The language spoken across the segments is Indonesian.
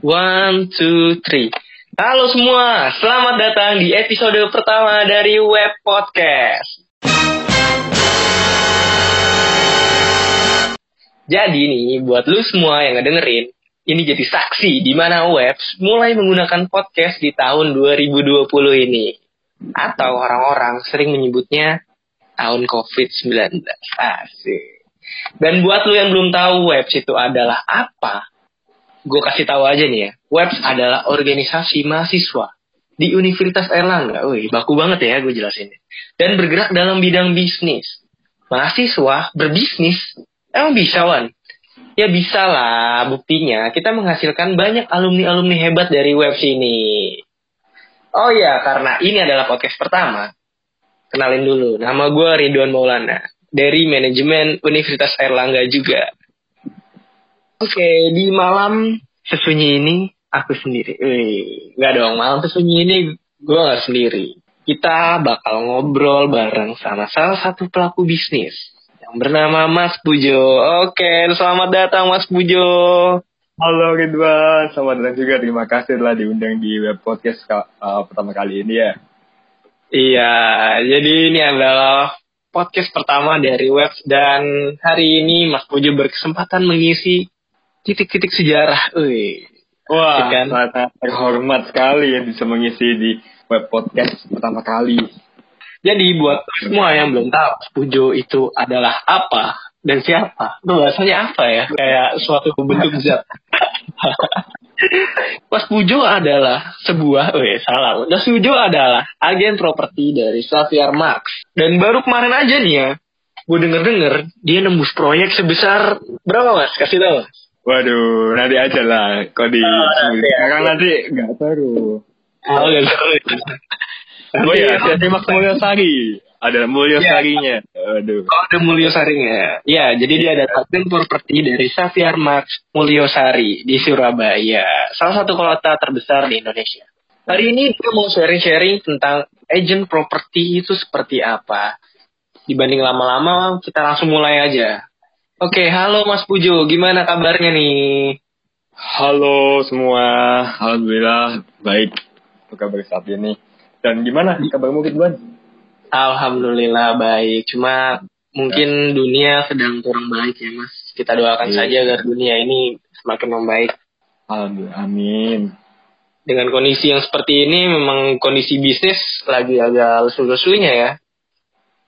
One, two, three. Halo semua, selamat datang di episode pertama dari Web Podcast. Jadi nih, buat lu semua yang ngedengerin, ini jadi saksi di mana Webs mulai menggunakan podcast di tahun 2020 ini. Atau orang-orang sering menyebutnya tahun COVID-19. Asik. Dan buat lu yang belum tahu Webs itu adalah apa, gue kasih tahu aja nih ya. Webs adalah organisasi mahasiswa di Universitas Erlangga. Wih, baku banget ya gue jelasin. Dan bergerak dalam bidang bisnis. Mahasiswa berbisnis. Emang bisa, Wan? Ya bisa lah, buktinya kita menghasilkan banyak alumni-alumni hebat dari Webs ini. Oh ya, karena ini adalah podcast pertama. Kenalin dulu, nama gue Ridwan Maulana. Dari manajemen Universitas Erlangga juga. Oke, di malam sesunyi ini aku sendiri. Wih, nggak dong, malam sesunyi ini gue nggak sendiri. Kita bakal ngobrol bareng sama salah satu pelaku bisnis yang bernama Mas Pujo. Oke, selamat datang Mas Pujo. Halo Ridwan, selamat datang juga. Terima kasih telah diundang di web podcast uh, pertama kali ini ya. Iya, jadi ini adalah podcast pertama dari web dan hari ini Mas Pujo berkesempatan mengisi titik-titik sejarah. Wih. Wah, kan? sangat terhormat sekali ya bisa mengisi di web podcast pertama kali. Jadi buat semua yang belum tahu, Pujo itu adalah apa dan siapa? Itu bahasanya apa ya? Kayak suatu bentuk zat. Mas Pujo adalah sebuah, oh salah. Mas Pujo adalah agen properti dari Xavier Max. Dan baru kemarin aja nih ya, gue denger-denger dia nembus proyek sebesar berapa mas? Kasih tahu. Waduh, nanti aja lah. Kok di oh, nanti, sekarang nanti nggak seru. Oh, nggak seru. Oh iya, jadi Max Mulyosari. Ada Mulyosarinya. Ya. Aduh. Oh, ada Mulyosarinya. Ya, jadi dia ada agen properti dari Xavier Max Mulyosari di Surabaya. Salah satu kota terbesar di Indonesia. Hari ini dia mau sharing-sharing tentang agent properti itu seperti apa. Dibanding lama-lama, kita langsung mulai aja. Oke, halo Mas Pujo, gimana kabarnya nih? Halo semua, alhamdulillah baik. Apa kabar saat ini? Dan gimana kabarmu Ridwan? Alhamdulillah baik, cuma mungkin dunia sedang kurang baik ya Mas. Kita doakan iya. saja agar dunia ini semakin membaik. Alhamdulillah, amin. Dengan kondisi yang seperti ini, memang kondisi bisnis lagi agak lesu-lesunya ya.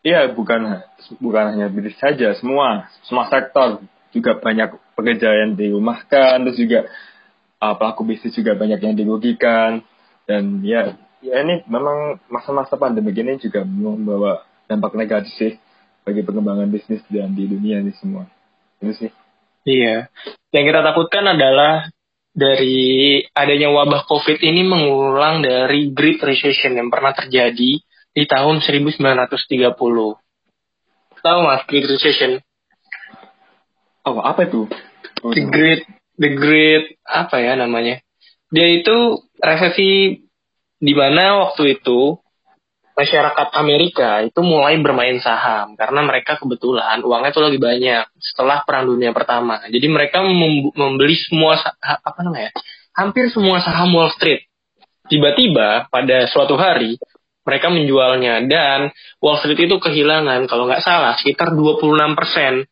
Iya, bukan bukan hanya bisnis saja, semua semua sektor juga banyak pekerja yang dirumahkan, terus juga uh, pelaku bisnis juga banyak yang dirugikan dan ya ya ini memang masa-masa pandemi ini juga membawa dampak negatif sih bagi pengembangan bisnis dan di dunia ini semua. Ini sih. Iya. Yang kita takutkan adalah dari adanya wabah COVID ini mengulang dari Great Recession yang pernah terjadi di tahun 1930. Tahu mas Great Recession? Oh, apa itu? Oh, the Great, the Great apa ya namanya? Dia itu resesi di mana waktu itu masyarakat Amerika itu mulai bermain saham karena mereka kebetulan uangnya itu lagi banyak setelah Perang Dunia Pertama. Jadi mereka membeli semua apa namanya? hampir semua saham Wall Street. Tiba-tiba pada suatu hari mereka menjualnya dan Wall Street itu kehilangan kalau nggak salah sekitar 26 persen.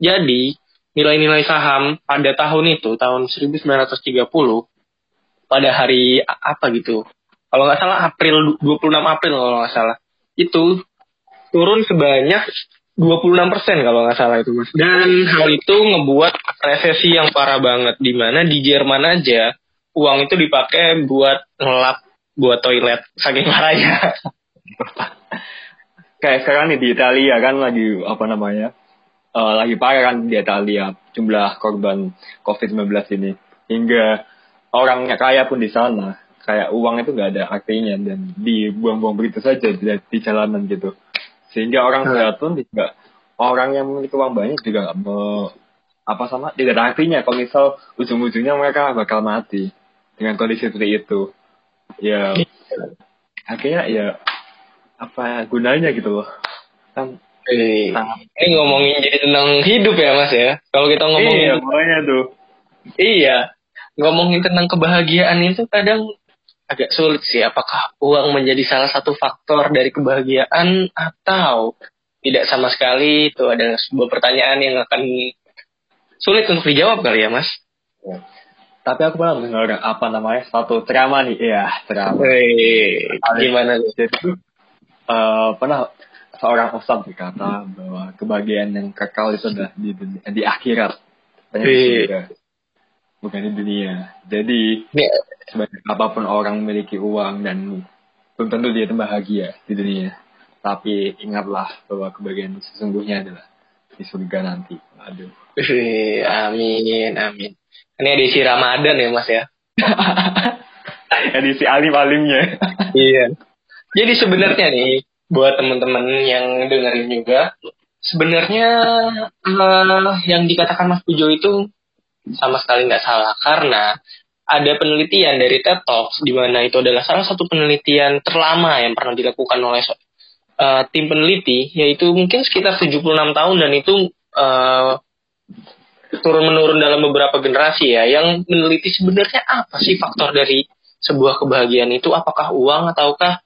Jadi nilai-nilai saham pada tahun itu tahun 1930 pada hari apa gitu kalau nggak salah April 26 April kalau nggak salah itu turun sebanyak 26 persen kalau nggak salah itu mas dan hal itu ngebuat resesi yang parah banget di mana di Jerman aja uang itu dipakai buat ngelap buat toilet saking parahnya. Kayak sekarang nih di Italia kan lagi apa namanya? Uh, lagi parah kan di Italia jumlah korban COVID-19 ini hingga orangnya kaya pun di sana kayak uang itu nggak ada artinya dan dibuang-buang begitu saja di, di jalanan gitu sehingga orang sehat pun juga orang yang memiliki uang banyak juga nggak mau apa sama tidak ada artinya kalau misal ujung-ujungnya mereka bakal mati dengan kondisi seperti itu ya akhirnya ya apa gunanya gitu loh kan eh, ini ngomongin jadi tentang hidup ya mas ya kalau kita ngomongin iya makanya tuh iya ngomongin tentang kebahagiaan itu kadang agak sulit sih. Apakah uang menjadi salah satu faktor dari kebahagiaan atau tidak sama sekali? Itu adalah sebuah pertanyaan yang akan sulit untuk dijawab kali ya, Mas. Ya. Tapi aku pernah dengar apa namanya satu ceramah nih, ya ceramah. Gimana nih? Jadi uh, pernah seorang ustadz berkata bahwa kebahagiaan yang kekal itu adalah di dunia, di akhirat, bukan di surga, bukan di dunia. Jadi ya. sebanyak apa pun orang memiliki uang dan belum tentu dia bahagia di dunia. Tapi ingatlah bahwa kebahagiaan sesungguhnya adalah di surga nanti. Aduh. amin, amin. Ini edisi Ramadan ya Mas ya. edisi alim-alimnya. iya. Jadi sebenarnya nih buat teman-teman yang dengerin juga, sebenarnya uh, yang dikatakan Mas Pujo itu sama sekali nggak salah karena ada penelitian dari TED Talks di mana itu adalah salah satu penelitian terlama yang pernah dilakukan oleh uh, tim peneliti yaitu mungkin sekitar 76 tahun dan itu uh, turun menurun dalam beberapa generasi ya yang meneliti sebenarnya apa sih faktor dari sebuah kebahagiaan itu? Apakah uang ataukah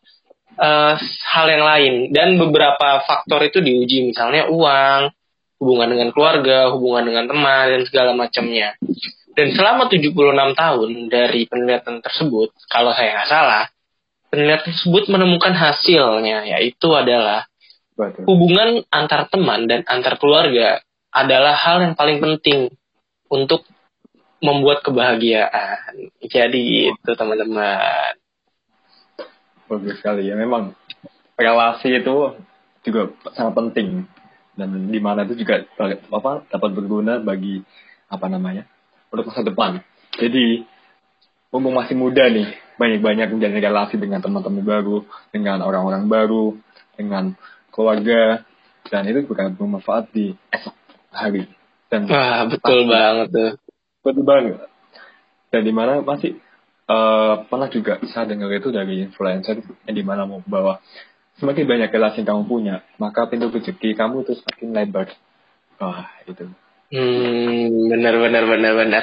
uh, hal yang lain? Dan beberapa faktor itu diuji misalnya uang hubungan dengan keluarga hubungan dengan teman dan segala macamnya. Dan selama 76 tahun dari penelitian tersebut kalau saya nggak salah penelitian tersebut menemukan hasilnya yaitu adalah Betul. hubungan antar teman dan antar keluarga adalah hal yang paling penting untuk membuat kebahagiaan. Jadi itu teman-teman. Bagus sekali ya. Memang relasi itu juga sangat penting dan di mana itu juga apa dapat berguna bagi apa namanya untuk masa depan. Jadi mumpung masih muda nih banyak-banyak menjalin relasi dengan teman-teman baru, dengan orang-orang baru, dengan keluarga dan itu bukan bermanfaat di esok hari dan Wah, betul banget tuh betul banget dan di mana masih uh, pernah juga saya dengar itu dari influencer yang di mana mau bahwa semakin banyak relasi yang kamu punya maka pintu rezeki kamu itu semakin lebar wah itu Hmm, benar benar benar benar.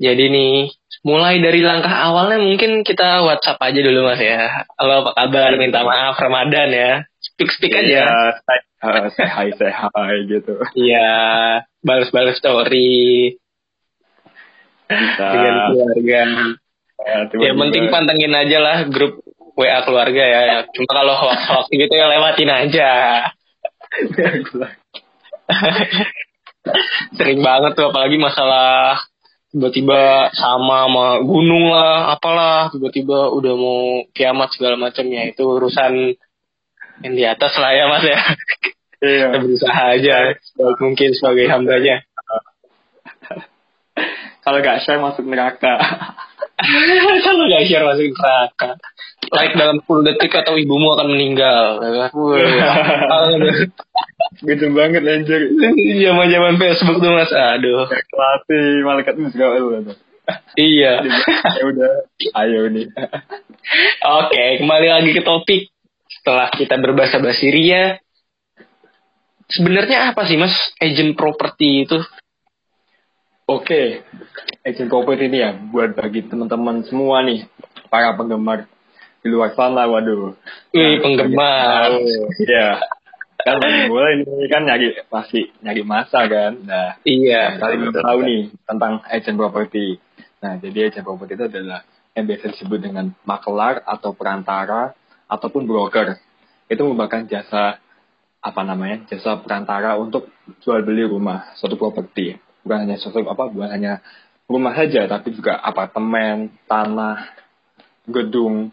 Jadi nih, mulai dari langkah awalnya mungkin kita WhatsApp aja dulu Mas ya. Halo apa kabar? Minta maaf Ramadan ya. Speak speak aja. Iya, uh, say hi say hi gitu. Iya balas-balas story. Bisa. dengan keluarga. Ya, yang penting pantengin aja lah grup WA keluarga ya. Cuma kalau hoax-hoax gitu ya lewatin aja. Sering banget tuh apalagi masalah tiba-tiba sama sama gunung lah apalah tiba-tiba udah mau kiamat segala macamnya itu urusan yang di atas lah ya mas ya. Iya. kita berusaha aja sebaik mungkin sebagai hambanya kalau gak share masuk neraka. Kalau gak share masuk neraka. Like dalam 10 detik atau ibumu akan meninggal gitu banget anjir. Zaman zaman Facebook tuh mas. Aduh. Klasi malaikat musgaul iya. Ya udah ayo nih. Oke kembali lagi ke topik setelah kita berbahasa basi ria, sebenarnya apa sih mas agent property itu? Oke, okay. agent property ini ya buat bagi teman-teman semua nih para penggemar di luar sana, waduh. Wih, penggemar. Iya. kan mulai ini kan nyari pasti nyari masa kan. Nah, iya. Nah, kalian belum tahu nih tentang agent property. Nah, jadi agent property itu adalah yang biasa disebut dengan makelar atau perantara ataupun broker itu merupakan jasa apa namanya jasa perantara untuk jual beli rumah suatu properti. Bukan hanya suatu apa bukan hanya rumah saja tapi juga apartemen tanah gedung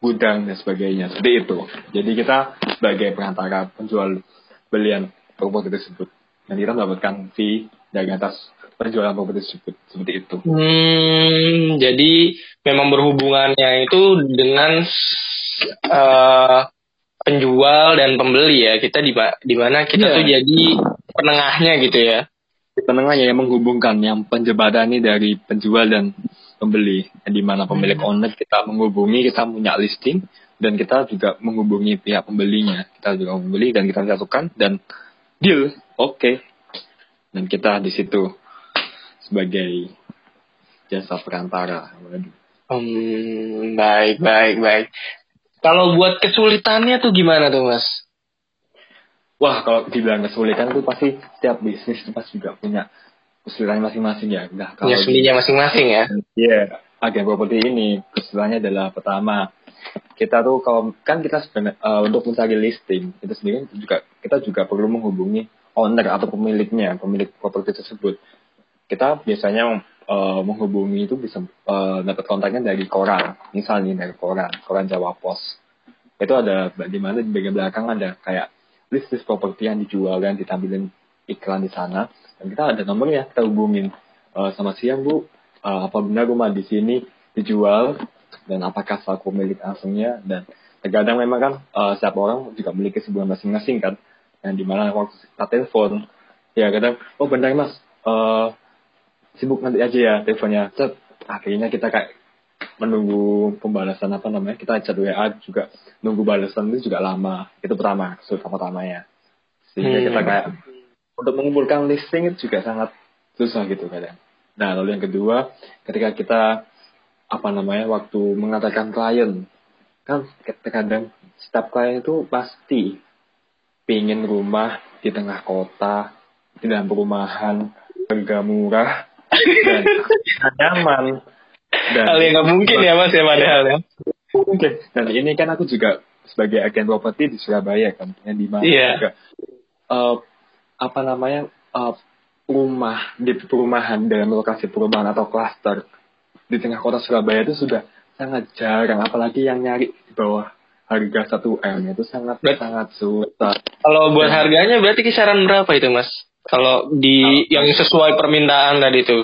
gudang dan sebagainya. Seperti itu. Jadi kita sebagai perantara penjual belian properti tersebut. Dan kita mendapatkan fee dari atas penjualan properti tersebut seperti itu. Hmm, jadi memang berhubungannya itu dengan uh, penjual dan pembeli ya. Kita di di mana kita yeah. tuh jadi penengahnya gitu ya. Penengahnya yang menghubungkan yang penjembatan ini dari penjual dan pembeli. Di mana pemilik hmm. owner kita menghubungi, kita punya listing dan kita juga menghubungi pihak pembelinya. Kita juga membeli dan kita satukan dan deal. Oke. Okay. Dan kita di situ sebagai jasa perantara. Waduh. Hmm, baik, baik, baik. Kalau buat kesulitannya tuh gimana tuh, Mas? Wah, kalau dibilang kesulitan tuh pasti setiap bisnis itu pasti juga punya kesulitan masing-masing ya. Nah, kalau Punya sulitnya masing-masing ya? Iya, agen properti ini kesulitannya adalah pertama kita tuh kalau kan kita sebenarnya uh, untuk mencari listing itu sendiri juga kita juga perlu menghubungi owner atau pemiliknya, pemilik properti tersebut. Kita biasanya uh, menghubungi itu bisa uh, dapat kontaknya dari koran, misalnya dari koran, koran Jawa Pos. Itu ada di mana di bagian belakang ada kayak list list properti yang dijual dan ditampilin iklan di sana. Dan kita ada nomornya, kita hubungin. Uh, sama siang bu, uh, apa benar rumah di sini dijual? Dan apakah selaku milik langsungnya dan terkadang memang kan uh, setiap orang juga memiliki sebuah masing-masing kan. Yang di mana waktu kita telepon ya kadang oh benar mas. Uh, sibuk nanti aja ya teleponnya. Cet, akhirnya kita kayak menunggu pembalasan apa namanya kita chat WA juga nunggu balasan itu juga lama. Itu pertama kesulitan pertamanya sehingga hmm. kita kayak untuk mengumpulkan listing itu juga sangat susah gitu kadang nah lalu yang kedua ketika kita apa namanya waktu mengatakan klien kan kadang setiap klien itu pasti pingin rumah di tengah kota di dalam perumahan harga murah dan nyaman dan hal yang nggak mungkin ya mas ya padahal ya mungkin dan ini kan aku juga sebagai agen properti di Surabaya kan yang di mana yeah. juga uh, apa namanya uh, rumah di perumahan dalam lokasi perumahan atau klaster di tengah kota Surabaya itu sudah sangat jarang apalagi yang nyari di bawah harga 1 M itu sangat Ber sangat susah. Kalau buat harganya berarti kisaran berapa itu Mas? Kalau di yang sesuai permintaan tadi itu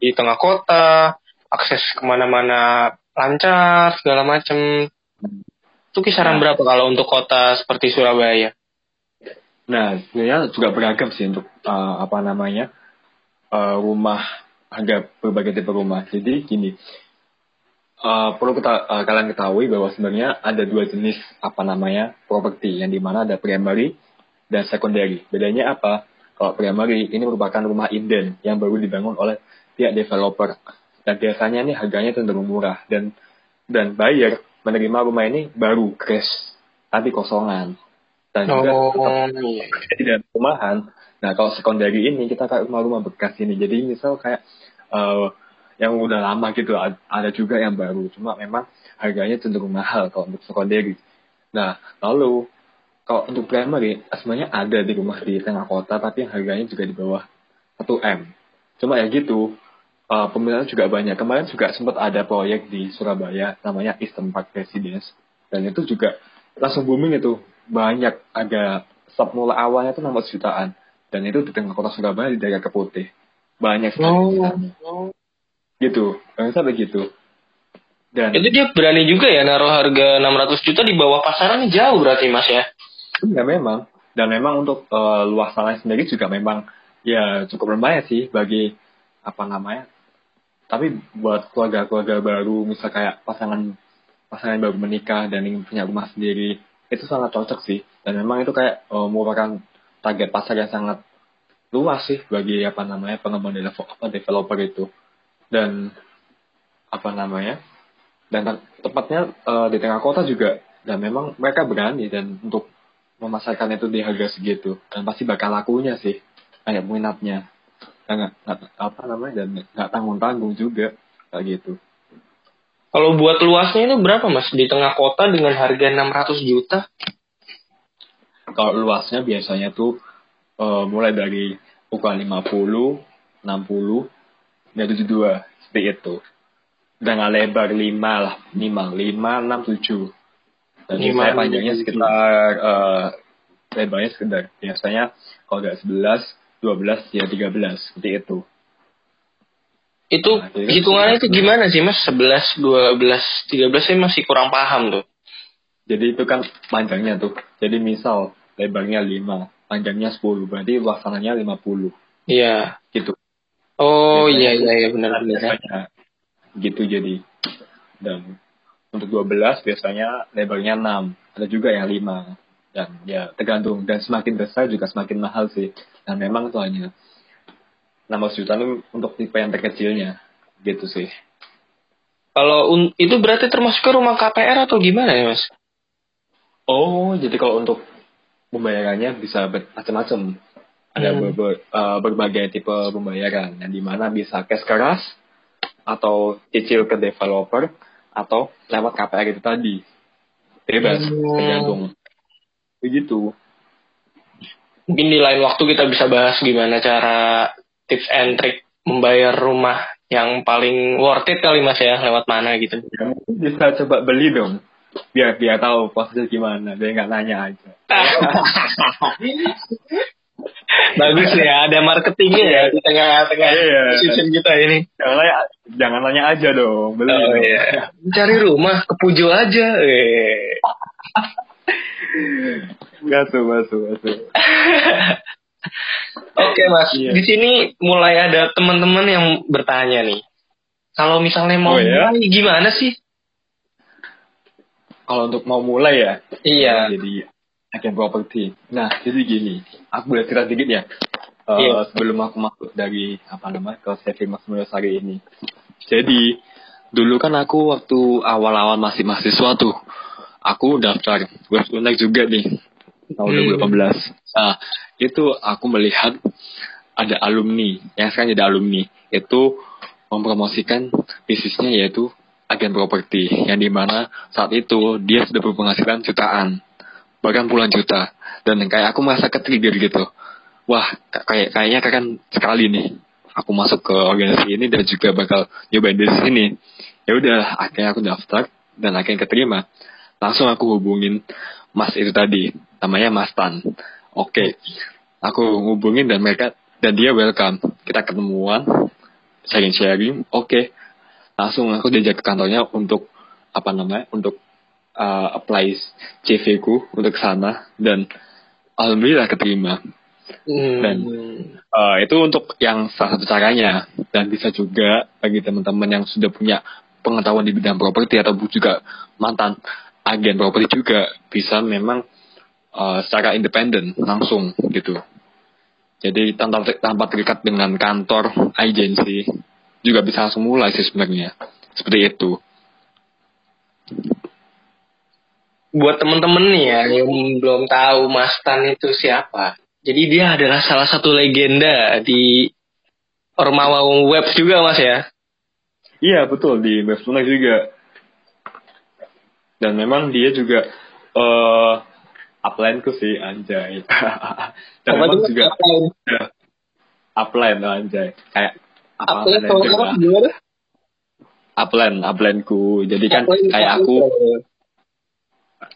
di tengah kota, akses ke mana-mana lancar segala macam. Itu kisaran nah, berapa kalau untuk kota seperti Surabaya? Nah, sebenarnya juga beragam sih untuk uh, apa namanya uh, rumah ada berbagai tipe rumah. Jadi gini, uh, perlu kita, uh, kalian ketahui bahwa sebenarnya ada dua jenis apa namanya properti yang di mana ada primary dan secondary. Bedanya apa? Kalau primary ini merupakan rumah inden yang baru dibangun oleh pihak developer dan biasanya ini harganya cenderung murah dan dan buyer menerima rumah ini baru crash tapi kosongan dan juga oh, iya. dalam rumahan Nah kalau sekondari ini kita kayak rumah-rumah bekas ini. Jadi misal kayak uh, yang udah lama gitu ada juga yang baru. Cuma memang harganya cenderung mahal kalau untuk sekondari. Nah lalu kalau untuk primary sebenarnya ada di rumah di tengah kota tapi yang harganya juga di bawah 1 M. Cuma ya gitu uh, peminatnya juga banyak. Kemarin juga sempat ada proyek di Surabaya namanya Eastern Park Residence dan itu juga langsung booming itu banyak ada sub mula awalnya itu 600 jutaan dan itu di tengah kota Surabaya di daerah Keputih banyak sekali oh. oh. gitu sampai gitu dan itu dia berani juga ya naruh harga 600 juta di bawah pasaran jauh berarti mas ya ya memang. Dan memang untuk uh, luas tanah sendiri juga memang ya cukup lumayan sih bagi apa namanya tapi buat keluarga-keluarga baru misal kayak pasangan pasangan baru menikah dan ingin punya rumah sendiri itu sangat cocok sih. Dan memang itu kayak uh, merupakan target pasar yang sangat luas sih bagi apa namanya pengembang developer, developer itu. Dan apa namanya dan tepatnya uh, di tengah kota juga. Dan memang mereka berani dan untuk memasarkan itu di harga segitu dan pasti bakal lakunya sih kayak minatnya nggak apa namanya dan nggak tanggung tanggung juga kayak gitu kalau buat luasnya ini berapa mas di tengah kota dengan harga 600 juta kalau luasnya biasanya tuh uh, mulai dari ukuran 50, 60, dan 72 seperti itu. Dengan lebar 5 lah, minimal 5, 6, 7. Dan 5, saya panjangnya 7. sekitar uh, lebarnya sekitar biasanya kalau nggak 11, 12 ya 13 seperti itu. Itu nah, hitungannya itu gimana sih mas? 11, 12, 13 saya masih kurang paham tuh. Jadi itu kan panjangnya tuh. Jadi misal lebarnya 5, panjangnya 10, berarti luas tanahnya 50. Iya. Gitu. Oh iya iya iya benar benar. Ya. Gitu jadi. Dan untuk 12 biasanya lebarnya 6, ada juga yang 5. Dan ya tergantung dan semakin besar juga semakin mahal sih. Dan memang itu hanya 600 juta itu untuk tipe yang terkecilnya. gitu sih Kalau un- itu berarti termasuk ke rumah KPR atau gimana ya mas? oh jadi kalau untuk pembayarannya bisa bermacam-macam ada Hmm. ber- ber- eh, berbagai tipe pembayaran yang di mana bisa cash keras atau cicil ke developer atau lewat KPR itu tadi. Bebas Hmm. tergantung. Begitu. Mungkin di lain waktu kita bisa bahas gimana cara tips and trick membayar rumah yang paling worth it kali mas ya. Lewat mana gitu. Ya, bisa coba beli dong. Biar biar tahu proses gimana. Biar nggak nanya aja Bagus ya ada marketingnya ya di tengah-tengah Iya. season kita ini. jangan nanya jangan nanya aja dong beli Oh iya. Cari rumah ke Pujo aja. Masuk masuk masuk Oke mas, Iya. di sini mulai ada teman-teman yang bertanya nih. Kalau misalnya mau Oh, iya? mulai gimana sih? kalau untuk mau mulai ya Iya. jadi agen properti nah jadi gini aku boleh cerita sedikit ya? Eh, Iya. sebelum aku masuk dari apa namanya ke CV Mas Mulyosari ini. Jadi dulu kan aku waktu awal-awal masih mahasiswa tuh aku daftar web unek juga nih tahun Hmm. 2018 nah itu aku melihat ada alumni yang sekarang jadi alumni itu mempromosikan bisnisnya yaitu agen properti yang di mana saat itu dia sudah berpenghasilan jutaan bahkan puluhan juta. Dan kayak aku merasa ketrigger gitu. Wah kayak kayaknya keren sekali nih. Aku masuk ke organisasi ini dan juga bakal nyobain di sini. Ya udah akhirnya aku daftar dan akhirnya keterima. Langsung aku hubungin mas itu tadi. Namanya mas Tan. Oke aku hubungin dan mereka dan dia welcome. Kita ketemuan sharing sharing oke langsung aku diajak ke kantornya untuk apa namanya untuk uh, apply CV ku untuk sana dan alhamdulillah keterima Hmm. Dan- Uh, itu untuk yang salah satu caranya dan bisa juga bagi teman-teman yang sudah punya pengetahuan di bidang properti atau juga mantan agen properti juga bisa memang uh, secara independen langsung gitu. Jadi tanpa tanpa terikat dengan kantor agensi juga bisa langsung mulai sih sebenarnya seperti itu. Buat temen-temen nih ya yang belum tahu Mas Tan itu siapa. Jadi dia adalah salah satu legenda di Ormawa Web juga Mas ya. Iya betul di Websunak juga. Dan memang dia juga eh upline ku sih anjay. Dan Apa memang juga Apa? upline anjay. Kayak apa upline juga. Upline, upline ku. Jadi kan Upline- kayak aku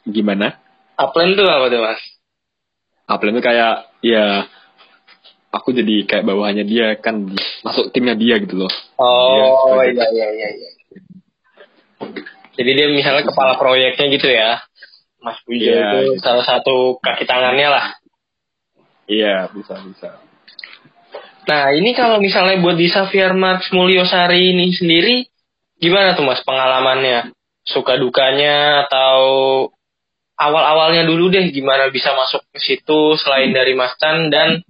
gimana? Upline tuh apa tuh Mas? Upline itu kayak ya aku jadi kayak bawahannya dia kan masuk timnya dia gitu loh. Oh Iya, iya iya iya. iya. Jadi dia misalnya kepala proyeknya gitu ya. Mas Pujo Iya. itu salah satu kaki tangannya lah. Iya bisa bisa. Nah ini kalau misalnya buat di Xavier Marx Mulyosari ini sendiri gimana tuh mas pengalamannya? Suka dukanya atau awal-awalnya dulu deh gimana bisa masuk ke situ selain dari Mas Chan dan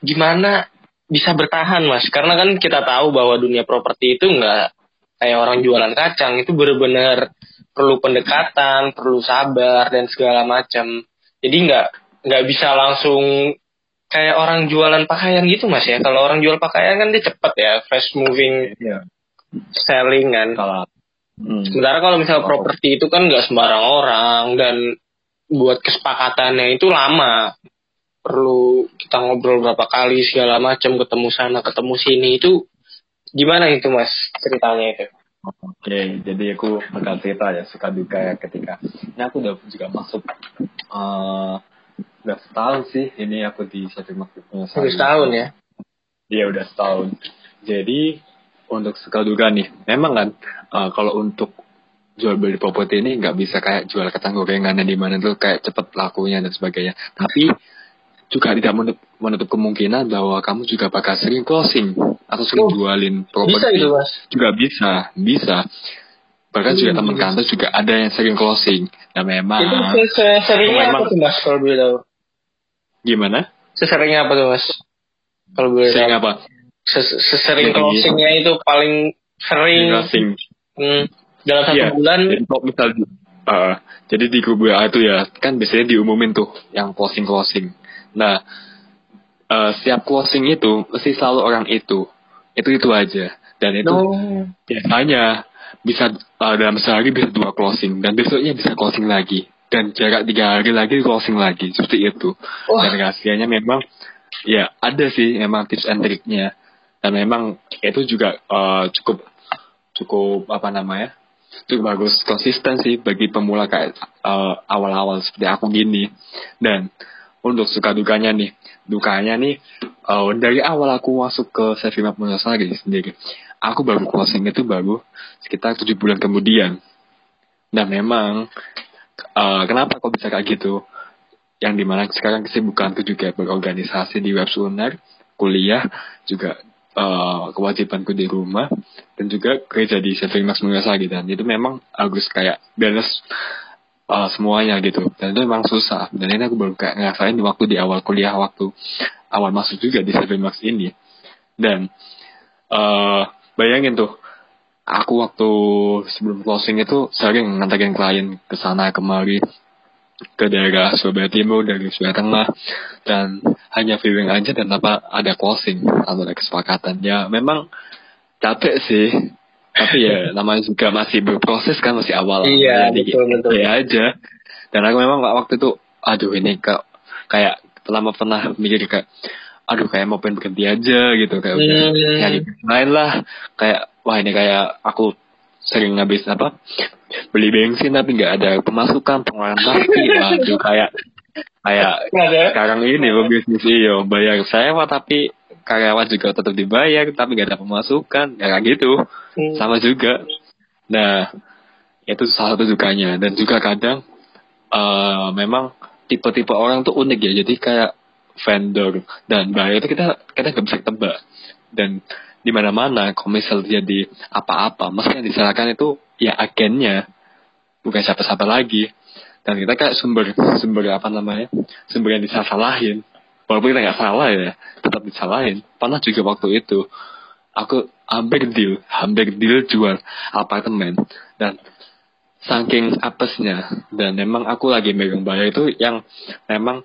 gimana bisa bertahan mas? Karena kan kita tahu bahwa dunia properti itu nggak kayak orang jualan kacang itu benar-benar perlu pendekatan, perlu sabar dan segala macam. Jadi nggak nggak bisa langsung kayak orang jualan pakaian gitu mas ya. Kalau orang jual pakaian kan dia cepet ya, fast moving Iya. selling kan. Kalau hmm. Sementara kalau misalnya Oh. properti itu kan nggak sembarang orang dan buat kesepakatannya itu lama. Perlu kita ngobrol berapa kali segala macam, ketemu sana, ketemu sini itu gimana itu mas ceritanya itu? Oke, jadi aku bakal cerita ya suka duka ya ketika ini aku udah juga masuk eh udah setahun sih ini aku di satu maksudnya Satu tahun ya? Iya udah setahun. Jadi untuk suka duka nih, memang kan eh, kalau untuk jual beli properti ini nggak bisa kayak jual kacang gorengan di mana tuh kayak cepet lakunya dan sebagainya. Tapi juga tidak menutup, menutup kemungkinan bahwa kamu juga bakal sering closing atau sering Oh, jualin Bisa properti itu mas? juga bisa bisa bahkan juga Hmm. teman kantor juga ada yang sering closing nah memang itu se- se- seringnya memang- apa tuh mas kalau boleh tahu? gimana Seseringnya apa tuh mas? Kalau boleh sering apa Sesering Jadi- closingnya itu paling sering Closing. hmm, dalam satu Iya, bulan. Kalau misal uh, jadi di grup WA itu ya kan biasanya diumumin tuh yang closing closing. Nah uh, setiap closing itu mesti selalu orang itu itu itu aja dan itu Oh. biasanya bisa uh, dalam sehari bisa dua closing dan besoknya bisa closing lagi dan jarak tiga hari lagi closing lagi seperti itu Wah. dan rahasianya memang ya ada sih memang tips and triknya dan memang itu juga uh, cukup cukup apa namanya cukup bagus konsisten sih bagi pemula kayak uh, awal-awal seperti aku gini. Dan untuk suka dukanya nih dukanya nih uh, dari awal aku masuk ke Sevilla Munyosari sendiri aku baru closing itu baru sekitar tujuh bulan kemudian. Dan memang uh, kenapa kok bisa kayak gitu? Yang di mana sekarang kesibukanku juga berorganisasi di web Sunar, kuliah juga uh, kewajibanku di rumah dan juga kerja di Saving Max Munyosari dan itu memang harus kayak balance uh, semuanya gitu. Dan itu memang susah. Dan ini aku baru kayak ngerasain waktu di awal kuliah waktu awal masuk juga di Saving Max ini. Dan uh, bayangin tuh aku waktu sebelum closing itu sering nganterin klien ke sana kemari ke daerah Surabaya Timur dari Surabaya Tengah. Dan hanya viewing aja dan tanpa ada closing. Atau ada kesepakatan. Ya memang capek sih. Tapi ya namanya juga masih berproses kan masih awal. Iya, jadi betul, betul. ya aja. Dan aku memang waktu itu aduh ini kak kayak lama pernah mikir kayak aduh kayak mau pengen berhenti aja gitu. Kayak udah Hmm. nyari lain lah. Kayak wah ini kayak aku sering ngabis apa beli bensin tapi nggak ada pemasukan pengeluaran pasti. Waduh kayak kayak sekarang ini lo bisnis iyo bayar sewa tapi karyawan juga tetap dibayar tapi nggak ada pemasukan ya kayak gitu. Hmm. sama juga nah itu salah satu dukanya dan juga kadang eh memang tipe-tipe orang tuh unik ya jadi kayak vendor dan bayar itu kita kita nggak bisa tebak. Dan di mana-mana kalau misal jadi apa-apa mesti yang disalahkan itu ya agennya bukan siapa-siapa lagi. Dan kita kayak sumber sumber apa namanya sumber yang disalahin. Walaupun kita nggak salah ya tetap disalahin. Pernah juga waktu itu aku hampir deal hampir deal jual apartemen. Dan saking apesnya dan memang aku lagi megang bayar itu yang memang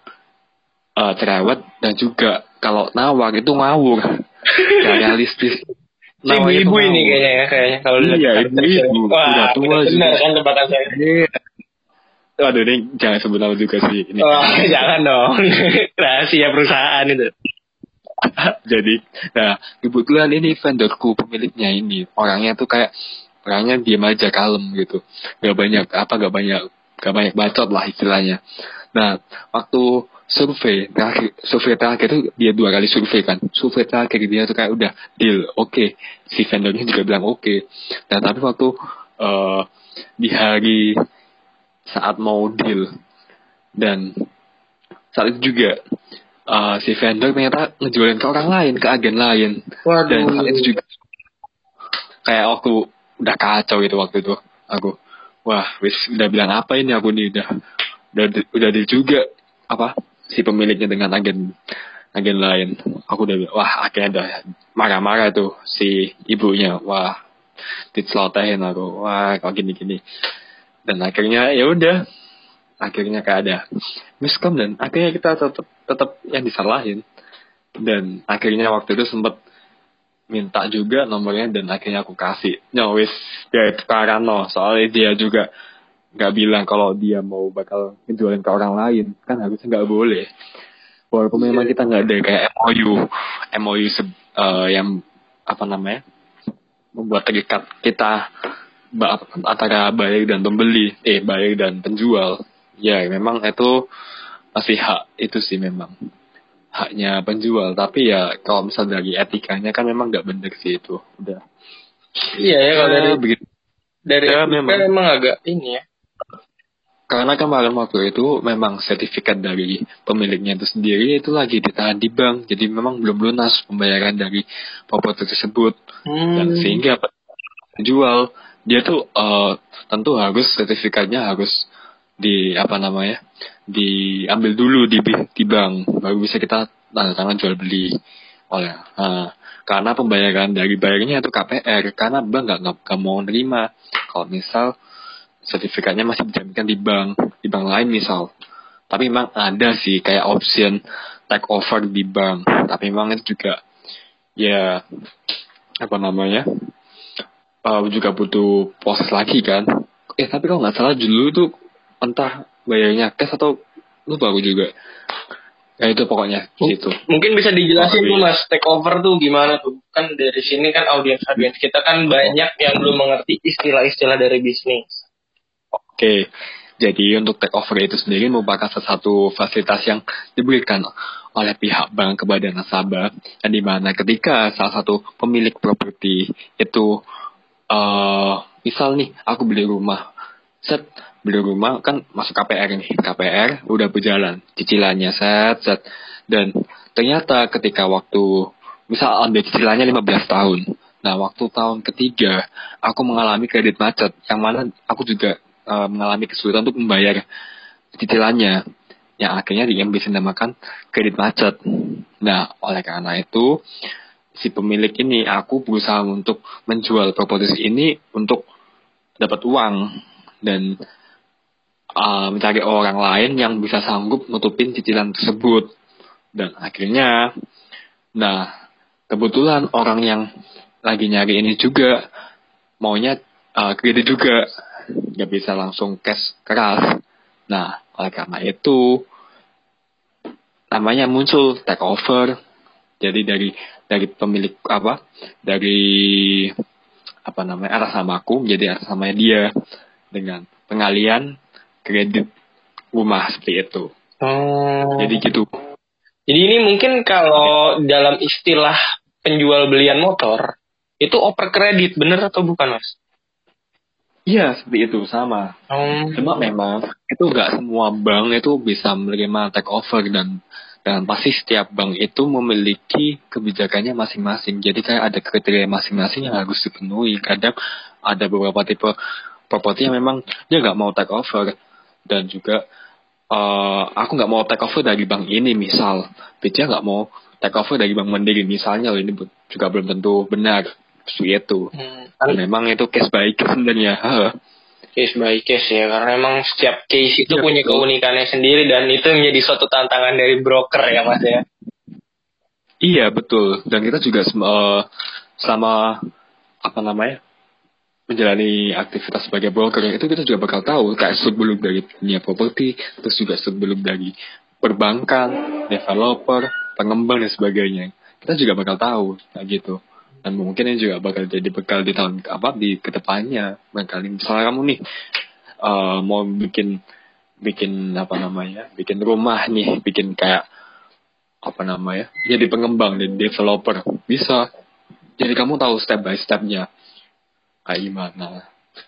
eh, cerewet dan juga kalau nawar itu ngawur gak realistis Si Nawarnya tuh ibu ini kayaknya ya kayaknya kalau Iya, ibu-ibu. Wah, Udah tua benar juga. kan tebakan saya. Iya. Aduh ini jangan sebut nama juga sih ini. Wah, jangan dong. Rahasia perusahaan itu. Jadi, nah kebetulan ini vendorku pemiliknya ini orangnya tuh kayak orangnya diam aja kalem gitu, gak banyak apa gak banyak gak banyak bacot lah istilahnya. Nah waktu survei terakhir survei terakhir itu dia dua kali survei kan, survei terakhir dia tuh kayak udah deal, oke si vendornya juga bilang oke. Nah tapi waktu eh, di hari saat mau deal dan saat itu juga uh, si vendor ternyata ngejualin ke orang lain, ke agen lain. Dan saat itu juga kayak aku udah kacau gitu waktu itu. Aku, wah, wis udah bilang apa ini aku nih udah udah udah di juga apa si pemiliknya dengan agen agen lain. Aku udah wah akhirnya udah marah-marah tuh si ibunya. Wah, dicelotehin aku. Wah, kok gini-gini. Dan akhirnya ya udah akhirnya kayak ada miskom dan akhirnya kita tetap tetap yang disalahin dan akhirnya waktu itu sempat minta juga nomornya dan akhirnya aku kasih no wis ya sekarang no soalnya dia juga nggak bilang kalau dia mau bakal ngejualin ke orang lain. Kan harusnya nggak boleh. Walaupun memang kita nggak ada kayak MOU MOU se- eh, yang apa namanya membuat terikat kita antara buyer dan pembeli eh buyer dan penjual. Ya memang itu masih hak itu sih memang. Haknya penjual. Tapi ya kalau misal dari etikanya kan memang nggak bener sih itu. Udah. Iya ya kalau dari Ya, begitu. dari Ya, memang. memang agak ini ya. Karena kemarin waktu itu memang sertifikat dari pemiliknya itu sendiri itu lagi ditahan di bank. Jadi memang belum lunas pembayaran dari properti tersebut. Dan Hmm. sehingga penjual dia tuh eh, tentu harus sertifikatnya harus di apa namanya diambil dulu di di bank. Baru bisa kita tanda tangan jual beli. Oleh uh, karena pembayaran dari bayarnya itu KPR karena bank nggak nggak mau nerima. Kalau misal sertifikatnya masih dijaminkan di bank di bank lain misal. Tapi memang ada sih kayak option take over di bank. Tapi memang itu juga ya apa namanya uh, juga butuh proses lagi kan. Eh tapi kalau nggak salah dulu itu entah bayarnya cash atau lu baru juga. Ya itu pokoknya gitu mungkin bisa dijelasin tuh mas take over tuh gimana tuh? Kan dari sini kan audiens audiens kita kan banyak yang belum mengerti istilah-istilah dari bisnis oke jadi untuk take over itu sendiri merupakan salah satu fasilitas yang diberikan oleh pihak bank kepada nasabah yang di mana ketika salah satu pemilik properti itu uh, misal nih aku beli rumah. Set beli rumah kan masuk KPR nih KPR udah berjalan cicilannya set set. Dan ternyata ketika waktu misal ambil cicilannya 15 tahun. Nah waktu tahun ketiga aku mengalami kredit macet yang mana aku juga uh, mengalami kesulitan untuk membayar cicilannya. Yang akhirnya yang bisa dinamakan kredit macet. Nah oleh karena itu si pemilik ini aku berusaha untuk menjual properti ini untuk dapat uang dan uh, mencari orang lain yang bisa sanggup nutupin cicilan tersebut. Dan akhirnya, nah kebetulan orang yang lagi nyari ini juga maunya uh, kredit juga, nggak bisa langsung cash keras. Nah, oleh karena itu namanya muncul take over. Jadi dari dari pemilik apa? Dari apa namanya atas namaku menjadi atas namanya dia dengan pengalian kredit rumah seperti itu. Oh. Jadi gitu. Jadi ini mungkin kalau dalam istilah penjual belian motor itu oper kredit bener atau bukan mas? Iya seperti itu sama. Hmm. Cuma memang itu nggak semua bank itu bisa menerima take over dan dan pasti setiap bank itu memiliki kebijakannya masing-masing. Jadi kayak ada kriteria masing-masing yang harus dipenuhi. Kadang ada beberapa tipe properti yang memang dia nggak mau take over dan juga uh, aku nggak mau take over dari bank ini misal BCA nggak mau take over dari bank mandiri misalnya ini juga belum tentu benar itu hmm. Dan memang itu case by case sebenarnya case by case ya karena memang setiap case itu ya, punya betul. keunikannya sendiri dan itu menjadi suatu tantangan dari broker ya mas ya. Iya betul. Dan kita juga uh, sama apa namanya menjalani aktivitas sebagai broker. Itu kita juga bakal tahu kayak belum dari dunia properti terus juga belum dari perbankan developer pengembang dan sebagainya. Kita juga bakal tahu kayak gitu dan mungkin ini juga bakal jadi bekal di tahun apa di ke depannya. Bakal misalnya kamu nih uh, mau bikin bikin apa namanya bikin rumah nih bikin kayak apa namanya jadi pengembang dan developer. Bisa. Jadi kamu tahu step by stepnya. Kayak gimana?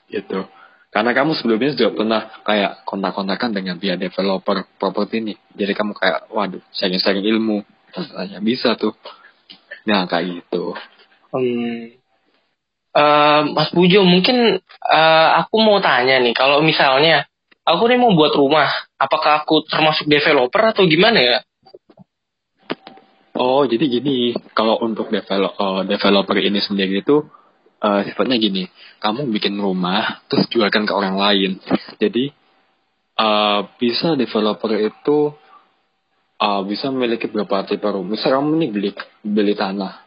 Gitu. Karena kamu sebelumnya juga pernah kayak kontak-kontakan dengan pihak developer properti ini. Jadi kamu kayak waduh sharing-sharing ilmu. Tanya bisa tuh. Nah kayak gitu hmm. uh, Mas Pujo mungkin uh, aku mau tanya nih kalau misalnya aku nih mau buat rumah apakah aku termasuk developer atau gimana ya Oh, jadi gini, kalau untuk develop, uh, developer ini sendiri itu uh, sifatnya gini, kamu bikin rumah terus jualkan ke orang lain. Jadi uh, bisa developer itu uh, bisa memiliki beberapa tipe rumah. Misal kamu nih beli beli tanah,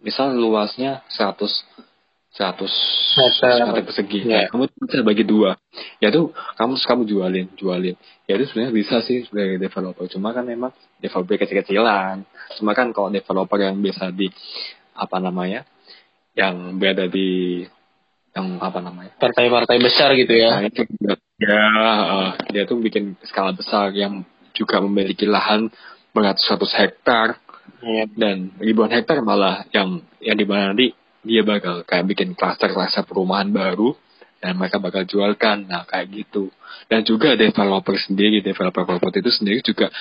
misal luasnya 100 100 meter persegi. Yeah. Kamu bisa bagi dua. Ya tuh kamu kamu jualin, jualin. Ya itu sebenarnya bisa sih sebagai developer. Cuma kan memang developer kecil-kecilan. Cuma kan kalau developer yang bisa di apa namanya yang berada di yang apa namanya partai-partai besar gitu ya nah, itu ya uh, dia tuh bikin skala besar yang juga memiliki lahan beratus-ratus hektar yeah. dan ribuan hektar malah yang yang di mana nanti dia bakal kayak bikin klaster-klaster perumahan baru dan mereka bakal jualkan. Nah kayak gitu. Dan juga developer sendiri developer properti itu sendiri juga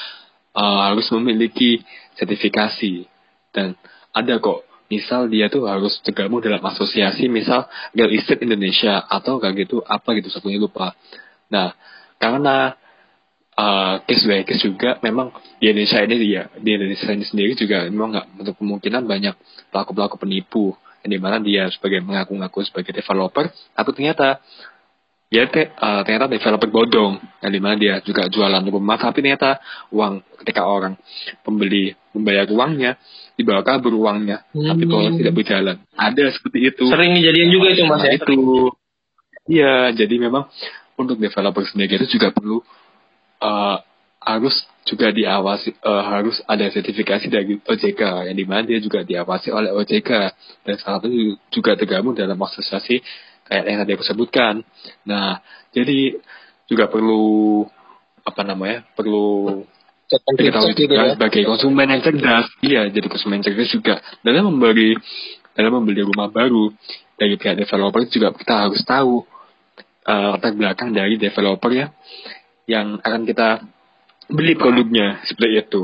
uh, harus memiliki sertifikasi. Dan ada kok misal dia tuh harus tergabung dalam asosiasi misal Real Estate Indonesia atau kayak gitu apa gitu satunya lupa. Nah karena uh, case by case juga memang di Indonesia ini ya di Indonesia ini sendiri juga memang nggak untuk kemungkinan banyak pelaku pelaku penipu yang di mana dia sebagai mengaku-ngaku sebagai developer tapi ternyata dia te, uh, ternyata developer bodong yang di mana dia juga jualan rumah tapi ternyata uang ketika orang pembeli membayar uangnya dibawa kabur uangnya hmm. tapi proses tidak berjalan. Ada seperti itu. Sering kejadian juga itu mas nah, ya itu. Iya jadi memang untuk developer sendiri itu juga perlu uh, harus juga diawasi uh, harus ada sertifikasi dari OJK yang di mana dia juga diawasi oleh OJK dan salah satu juga tergabung dalam asosiasi kayak yang tadi aku sebutkan. Nah, jadi juga perlu apa namanya? Perlu diketahui juga ya? sebagai konsumen yang cerdas. Iya, jadi konsumen cerdas juga dalam membeli dalam membeli rumah baru dari pihak developer juga kita harus tahu uh, latar belakang dari developer ya yang akan kita beli produknya seperti itu.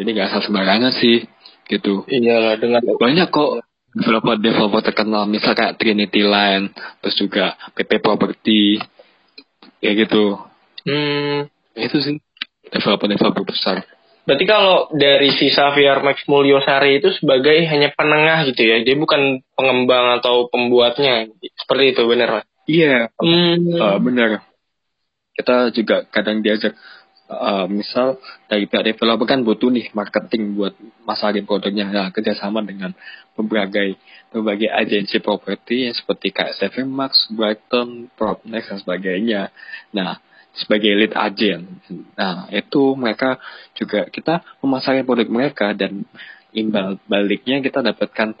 Jadi nggak asal sembarangan sih gitu. Iya dengan banyak kok developer developer terkenal misal kayak Trinity Line terus juga PP Property kayak gitu hmm. itu sih developer developer besar berarti kalau dari si Xavier Max Mulyosari itu sebagai hanya penengah gitu ya dia bukan pengembang atau pembuatnya seperti itu benar iya yeah. hmm. uh, benar kita juga kadang diajak uh, misal dari pihak developer kan butuh nih marketing buat masarin produknya nah kerjasama dengan berbagai berbagai agensi properti seperti kayak Seven Max, Brighton, Propnex dan sebagainya. Nah sebagai lead agent, nah itu mereka juga kita memasarkan produk mereka dan imbal baliknya kita dapatkan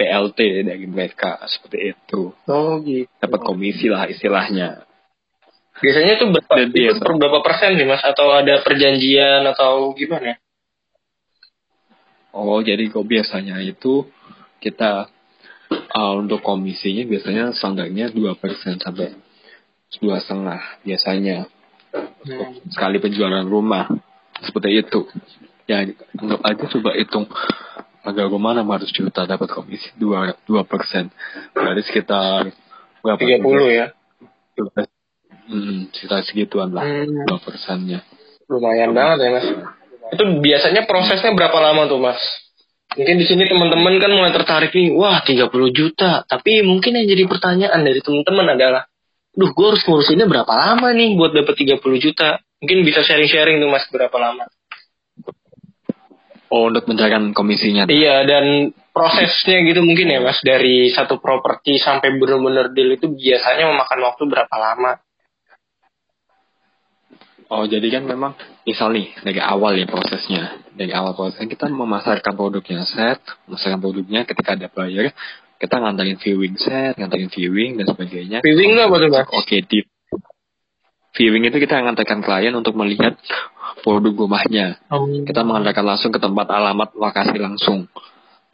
PLT dari mereka seperti itu. Oh gitu. Dapat komisi lah istilahnya. Biasanya tuh berapa, itu berapa persen nih mas? Atau ada perjanjian atau gimana? Oh jadi kok biasanya itu kita uh, untuk komisinya biasanya standarnya dua persen sampai dua setengah biasanya hmm. sekali penjualan rumah seperti itu ya anggap aja coba hitung agak rumah 600 juta dapat komisi dua dua persen berarti sekitar berapa tiga puluh ya Hmm, sekitar segituan lah, hmm. dua hmm. persennya. Lumayan banget ya mas. Itu biasanya prosesnya berapa lama tuh mas? Mungkin di sini teman-teman kan mulai tertarik nih, wah 30 juta. Tapi mungkin yang jadi pertanyaan dari teman-teman adalah, duh gue harus ngurusinnya berapa lama nih buat dapat 30 juta? Mungkin bisa sharing-sharing tuh mas berapa lama? Oh untuk mencarikan komisinya? Iya dan prosesnya gitu mungkin ya mas dari satu properti sampai benar-benar deal itu biasanya memakan waktu berapa lama? Oh, jadi kan memang misal nih dari awal ya prosesnya. Dari awal prosesnya kita memasarkan produknya set, memasarkan produknya ketika ada buyer, kita ngantarin viewing set, ngantarin viewing dan sebagainya. Viewing apa tuh, Oke, okay, di viewing itu kita ngantarkan klien untuk melihat produk rumahnya. Oh. Kita mengantarkan langsung ke tempat alamat lokasi langsung.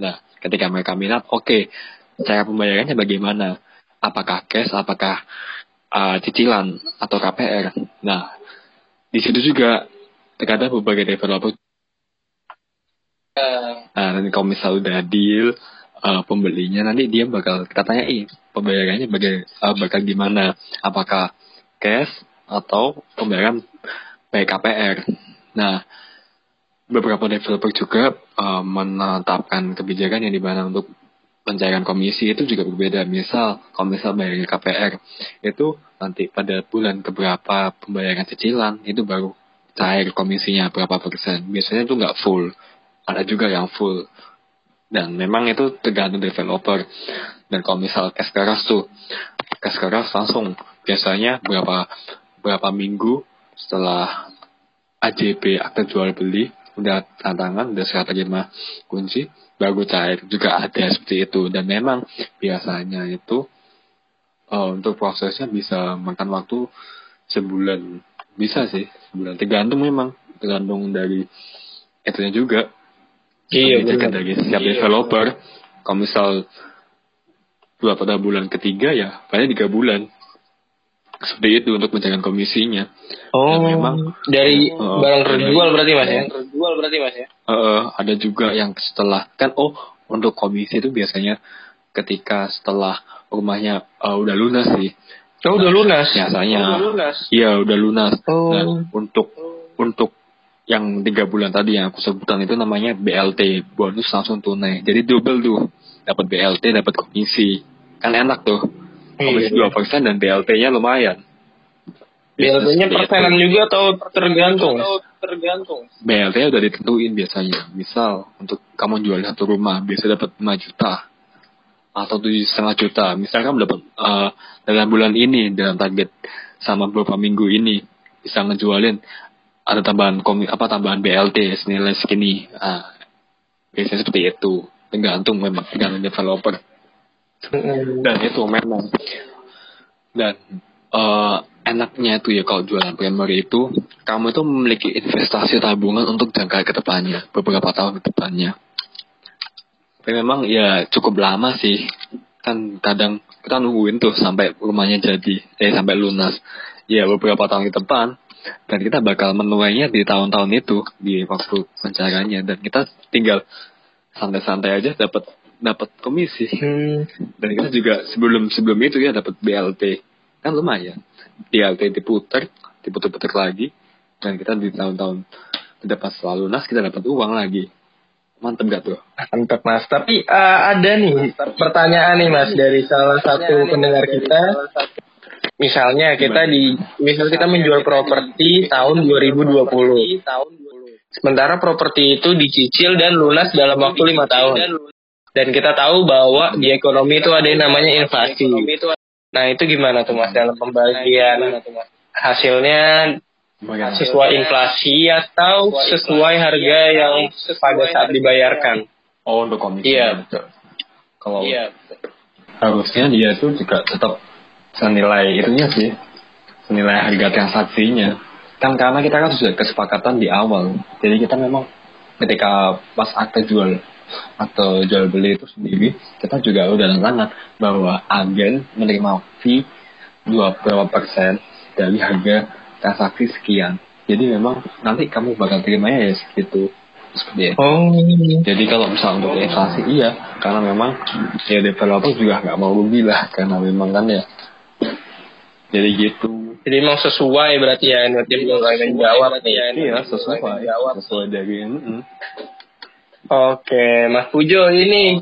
Nah, ketika mereka minat, oke, okay, cara pembayarannya bagaimana? Apakah cash, apakah uh, cicilan atau KPR? Nah, di situ juga terkadang berbagai developer nah nanti kalau misal udah deal uh, pembelinya nanti dia bakal kita tanyain pembayarannya bagai, uh, bakal gimana? Apakah cash atau pembayaran baik KPR nah beberapa developer juga uh, menetapkan kebijakan yang di mana untuk pencairan komisi itu juga berbeda. Misal, kalau misal bayar KPR, itu nanti pada bulan keberapa pembayaran cicilan, itu baru cair komisinya berapa persen. Biasanya itu nggak full. Ada juga yang full. Dan memang itu tergantung developer. Dan kalau misal cash keras tuh, cash keras langsung biasanya berapa berapa minggu setelah AJB akte jual beli udah tantangan udah serah terima kunci baru cair juga ada seperti itu. Dan memang biasanya itu uh, untuk prosesnya bisa makan waktu sebulan. Bisa sih sebulan. Tergantung memang tergantung dari itunya juga. Iya benar. dari setiap iya. developer kalau misal dua pada bulan ketiga ya paling tiga bulan seperti itu untuk mencarikan komisinya. Oh, Dan memang dari uh, barang terjual berarti mas ya? Terjual berarti mas ya? Uh, ada juga yang setelah kan oh untuk komisi itu biasanya ketika setelah rumahnya uh, udah lunas sih. Oh udah lunas? Biasanya. Oh, udah lunas. Iya udah lunas. Oh. Dan untuk untuk yang tiga bulan tadi yang aku sebutkan itu namanya BLT bonus langsung tunai jadi double tuh dapat BLT dapat komisi kan enak tuh komisi Iya. dua persen dan BLT-nya lumayan BLT-nya persenan itu. juga atau tergantung? tergantung. BLT udah ditentuin biasanya misal untuk kamu jual satu rumah biasa dapat 5 juta atau tujuh setengah juta misal kamu dapat eh, dalam bulan ini dalam target sama beberapa minggu ini bisa ngejualin ada tambahan komi apa tambahan BLT senilai segini ah biasanya seperti itu tergantung memang tergantung developer. Dan itu memang dan eh, enaknya itu ya kalau jualan primer itu kamu itu memiliki investasi tabungan untuk jangka ke depannya beberapa tahun ke depannya. Tapi memang ya cukup lama sih. Kan kadang kita nungguin tuh sampai rumahnya jadi eh sampai lunas. Ya beberapa tahun ke depan dan kita bakal menuainya di tahun-tahun itu di waktu pencariannya. Dan kita tinggal santai-santai aja dapat dapat komisi Hmm. dan kita juga sebelum sebelum itu ya dapat BLT kan lumayan BLT diputer diputer-puter lagi dan kita di tahun-tahun ke depan setelah lunas kita dapat uang lagi mantep gak tuh Mantap mas. Tapi eh, ada nih pertanyaan nih mas dari salah satu pendengar kita. Misalnya kita di, misal kita menjual properti tahun 2020. tahun Sementara properti itu dicicil dan lunas dalam waktu lima tahun. Dan kita tahu bahwa di ekonomi itu ada yang namanya inflasi. Nah itu gimana tuh mas dalam pembagian hasilnya sesuai inflasi atau sesuai harga yang pada saat dibayarkan? oh untuk komisi Iya. betul. kalau Iya. harusnya dia tuh juga tetap senilai itunya sih senilai harga transaksinya kan karena kita kan sudah kesepakatan di awal jadi kita memang ketika pas akte jual atau jual beli itu sendiri kita juga udah tangan bahwa agen menerima fee dua berapa persen dari harga transaksi sekian jadi memang nanti kamu bakal terimanya ya segitu seperti itu Oh. jadi kalau misal untuk inflasi iya, karena memang ya developer juga nggak mau rugi lah, karena memang kan ya. Jadi gitu. Jadi emang sesuai berarti ya nanti belum akan jawab nih. Iya sesuai, sesuai dari. mm-mm. Oke, Mas Pujo ini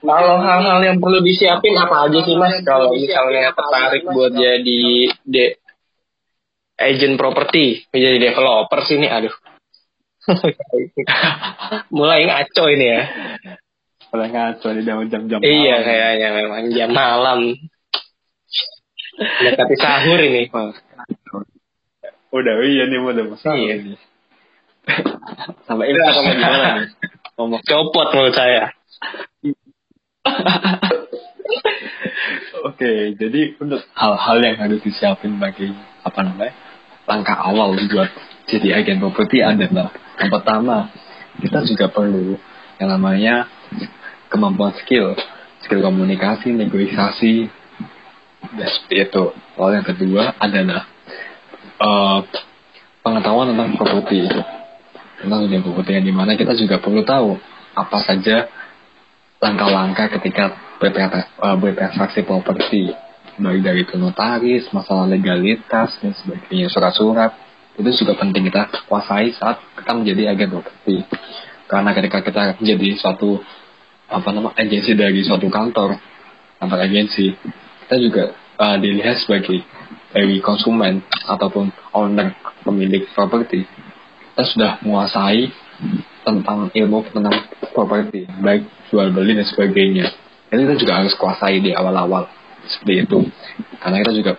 kalau hal-hal yang perlu disiapin apa aja sih Mas kalau misalnya tertarik buat jadi de agent properti, menjadi developer sini, aduh. Mulai ngaco ini ya. Kalau ngaco di dalam jam-jam. Iya malam. kayaknya memang jam malam. Mendekati sahur ini. Udah iya nih udah masalah Iya. ini. Sampai ini sama gimana nih? Ngomong. Copot menurut saya. Oke, jadi untuk hal-hal yang harus disiapin bagi apa namanya langkah awal buat jadi agen properti adalah yang pertama kita juga perlu yang namanya kemampuan skill, skill komunikasi, negosiasi, dan seperti itu. Lalu yang kedua adalah eh, pengetahuan tentang properti tentang dunia properti yang di mana kita juga perlu tahu apa saja langkah-langkah ketika bertransaksi, bertransaksi properti. Baik dari itu notaris, masalah legalitas dan sebagainya, surat-surat. Itu juga penting kita kuasai saat kita menjadi agen properti. Karena ketika kita menjadi suatu apa nama agensi dari suatu kantor kantor agensi kita juga uh, dilihat sebagai dari konsumen ataupun owner pemilik properti kita sudah menguasai tentang ilmu tentang properti baik jual beli dan sebagainya. Itu kita juga harus kuasai di awal-awal seperti itu. Karena kita juga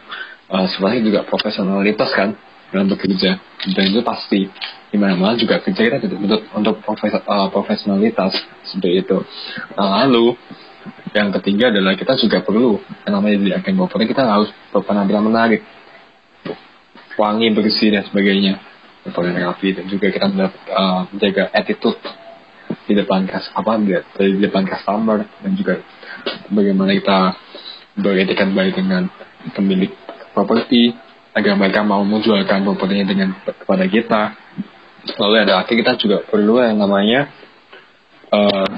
uh, sebenarnya juga profesionalitas kan dalam bekerja. Dan itu pasti di mana-mana juga kerja kita untuk untuk, untuk profes, uh, profesionalitas seperti itu. Nah, lalu yang ketiga adalah kita juga perlu yang namanya di agen properti kita harus berpenampilan menarik. Wangi bersih dan sebagainya berpakaian rapi dan juga kita mendapat, uh, menjaga attitude di depan kas apa di, depan customer dan juga bagaimana kita beretikat baik dengan pemilik properti agar mereka mau menjualkan propertinya dengan kepada kita. Lalu ada akhir kita juga perlu yang namanya uh,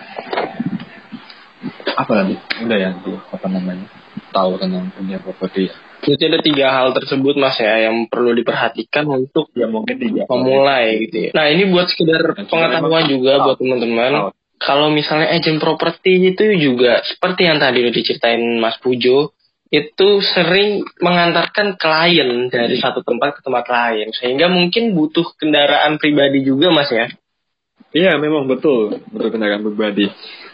apa tadi udah ya apa namanya? Tahu tentang dunia properti Jadi ada tiga hal tersebut mas ya yang perlu diperhatikan untuk ya mungkin tiga memulai gitu ya. Nah ini buat sekedar Nah, pengetahuan juga Oh. buat teman-teman. Oh. Kalau misalnya agent properti itu juga seperti yang tadi udah diceritain Mas Pujo, itu sering mengantarkan klien dari satu tempat ke tempat lain, sehingga mungkin butuh kendaraan pribadi juga Mas ya. Iya memang betul betul kendaraan pribadi.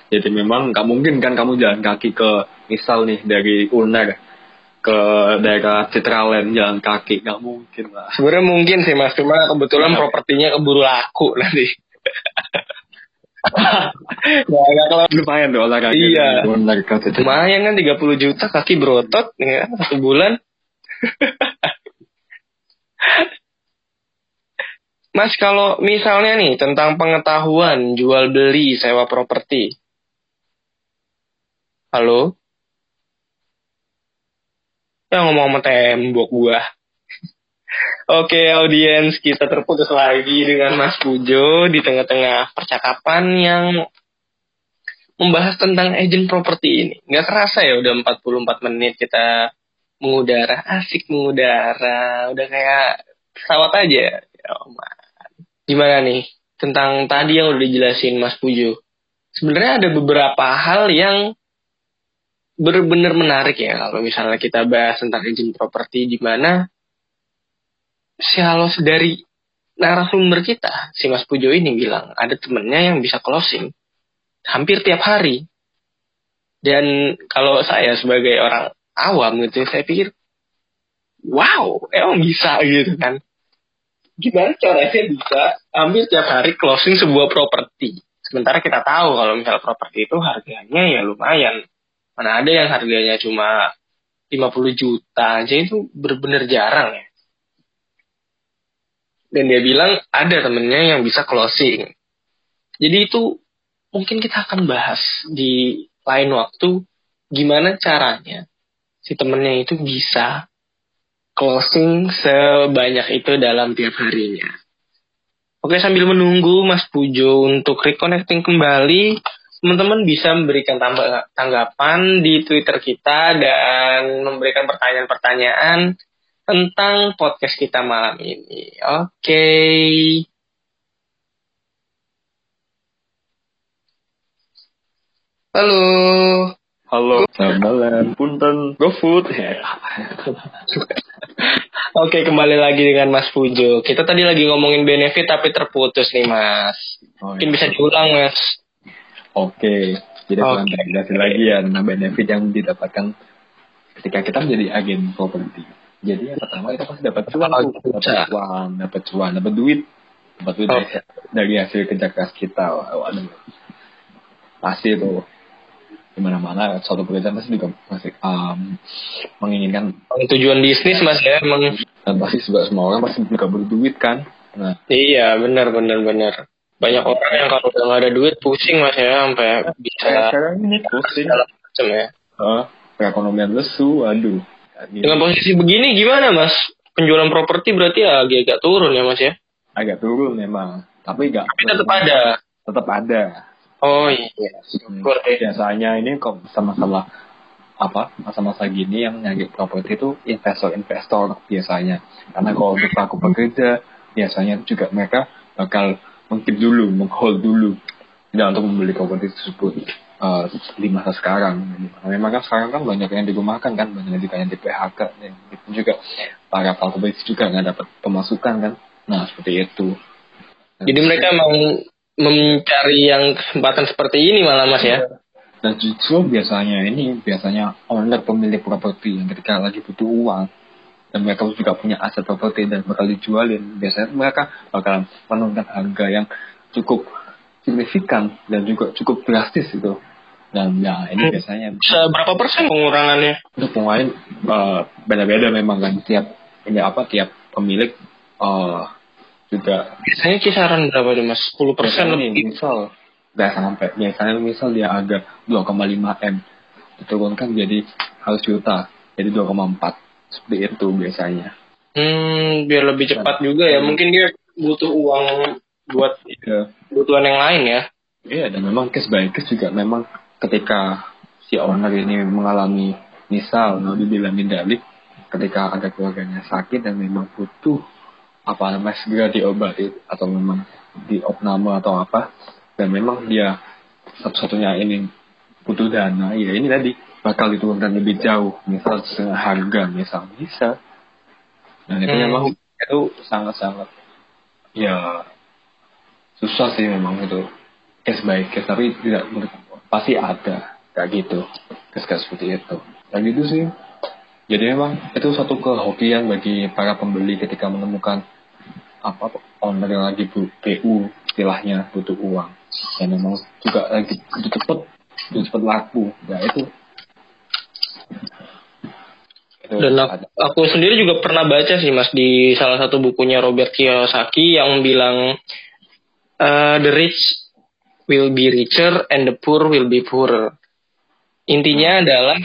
Jadi memang nggak mungkin kan kamu jalan kaki ke misal nih dari Uner ke daerah Citraland jalan kaki nggak mungkin lah. Sebenarnya mungkin sih Mas, cuma kebetulan Iya. propertinya keburu laku nanti. Nah, nggak kalau Lumayan tuh olahraga. Iya. lumayan kan 30 juta kaki berotot ya satu bulan. Mas kalau misalnya nih tentang pengetahuan jual beli sewa properti. Halo? Ya ngomong sama tembok gua. Oke audiens kita terputus lagi dengan Mas Pujo di tengah-tengah percakapan yang membahas tentang agent properti ini. Nggak kerasa ya udah 44 menit kita mengudara, asik mengudara, udah kayak pesawat aja. Ya. Gimana nih tentang tadi yang udah dijelasin Mas Pujo? Sebenarnya ada beberapa hal yang benar-benar menarik ya kalau misalnya kita bahas tentang agent properti di mana si halos dari narasumber kita, si Mas Pujo ini bilang ada temennya yang bisa closing hampir tiap hari. Dan kalau saya sebagai orang awam gitu, saya pikir, wow, emang bisa gitu kan. Gimana caranya bisa hampir tiap hari closing sebuah properti. Sementara kita tahu kalau misal properti itu harganya ya lumayan. Mana ada yang harganya cuma 50 juta aja itu benar-benar jarang ya. Dan dia bilang ada temennya yang bisa closing. Jadi itu mungkin kita akan bahas di lain waktu gimana caranya si temennya itu bisa closing sebanyak itu dalam tiap harinya. Oke sambil menunggu Mas Pujo untuk reconnecting kembali, teman-teman bisa memberikan tanggapan di Twitter kita dan memberikan pertanyaan-pertanyaan tentang podcast kita malam ini. Oke. Halo. Halo, selamat malam. Punten, GoFood. Ya. Oke, kembali lagi dengan Mas Pujo. Kita tadi lagi ngomongin benefit tapi terputus nih, Mas. Oh, Mungkin iya. bisa diulang, Mas. Oke, jadi akan jelasin lagi ya tentang benefit yang didapatkan ketika kita menjadi agen properti. Jadi yang pertama kita pasti dapat cuan, dapat cuan, dapat cuan, dapat duit, dapat duit dari, Oke. dari hasil kerja keras kita. Waduh, pasti tuh di mana-mana suatu pekerjaan pasti juga masih um, menginginkan Tujuan bisnis, Mas ya, emang. dan pasti semua orang pasti juga berduit kan. Nah, Iya, benar, benar, benar. Banyak orang yang kalau udah nggak ada duit pusing, Mas ya, sampai bisa kayak sekarang ini pusing, macam ya. uh, perekonomian lesu, aduh. Dengan posisi begini gimana, Mas? Penjualan properti berarti ya agak-agak turun ya, Mas ya? agak turun memang, tapi enggak Tapi tetap ada. tetap ada. Oh iya, Hmm, syukur deh. biasanya ini kok sama-sama apa masa-masa gini yang nyari properti itu investor-investor biasanya karena kalau untuk pelaku pekerja biasanya juga mereka bakal mengkeep dulu, menghold dulu tidak untuk membeli properti tersebut eh, di masa sekarang. Memang kan sekarang kan banyak yang dirumahkan kan, banyak yang di PHK dan itu juga para pelaku bisnis juga nggak dapat pemasukan kan. Nah seperti itu. Jadi mereka emang mencari yang kesempatan seperti ini malah, Mas ya? Dan justru biasanya ini biasanya owner pemilik properti yang ketika lagi butuh uang dan mereka juga punya aset properti dan bakal dijualin biasanya mereka bakal menurunkan harga yang cukup signifikan dan juga cukup drastis gitu dan ya ini Hmm. biasanya Seberapa persen pengurangannya? untuk pemain eh, beda-beda memang kan tiap ini apa tiap pemilik eh, juga Biasanya kisaran berapa nih, Mas? 10 persen lebih. misal nggak sampai biasanya misal dia agak 2,5 m diturunkan jadi harus juta jadi 2,4 seperti itu biasanya Hmm, biar lebih cepat juga ya. Mungkin dia butuh uang buat ya kebutuhan yang lain ya. iya dan memang case by case juga memang ketika si owner ini mengalami misal mau dibilangin dalik ketika ada keluarganya sakit dan memang butuh apa namanya segera diobati atau memang diopname atau apa dan memang dia satu-satunya ini butuh dana ya ini tadi bakal diturunkan lebih jauh misal setengah harga misal. Bisa. Dan itu Hmm. memang itu sangat-sangat ya susah sih memang itu. Case by case tapi tidak pasti ada kayak gitu. Case-case seperti itu. Dan gitu sih jadi memang itu satu kehokian bagi para pembeli ketika menemukan apa owner yang lagi bu, PU istilahnya butuh uang. Dan memang juga lagi butuh cepet butuh cepet laku. Ya itu itu Dan aku, ada. aku sendiri juga pernah baca sih mas di salah satu bukunya Robert Kiyosaki yang bilang eh, the rich will be richer and the poor will be poorer. Intinya adalah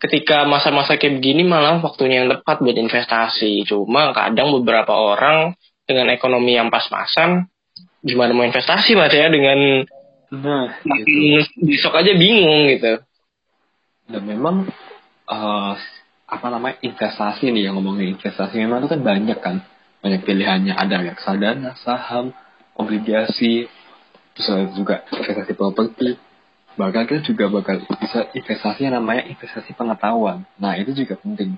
ketika masa-masa kayak begini malah waktunya yang tepat buat investasi. Cuma kadang beberapa orang dengan ekonomi yang pas-pasan gimana mau investasi mas ya dengan nah makin besok aja bingung gitu. dan memang eh, apa namanya investasi nih yang ngomongin investasi memang itu kan banyak kan banyak pilihannya ada reksadana saham obligasi terus ada juga investasi properti bahkan kita juga bakal bisa investasi yang namanya investasi pengetahuan nah itu juga penting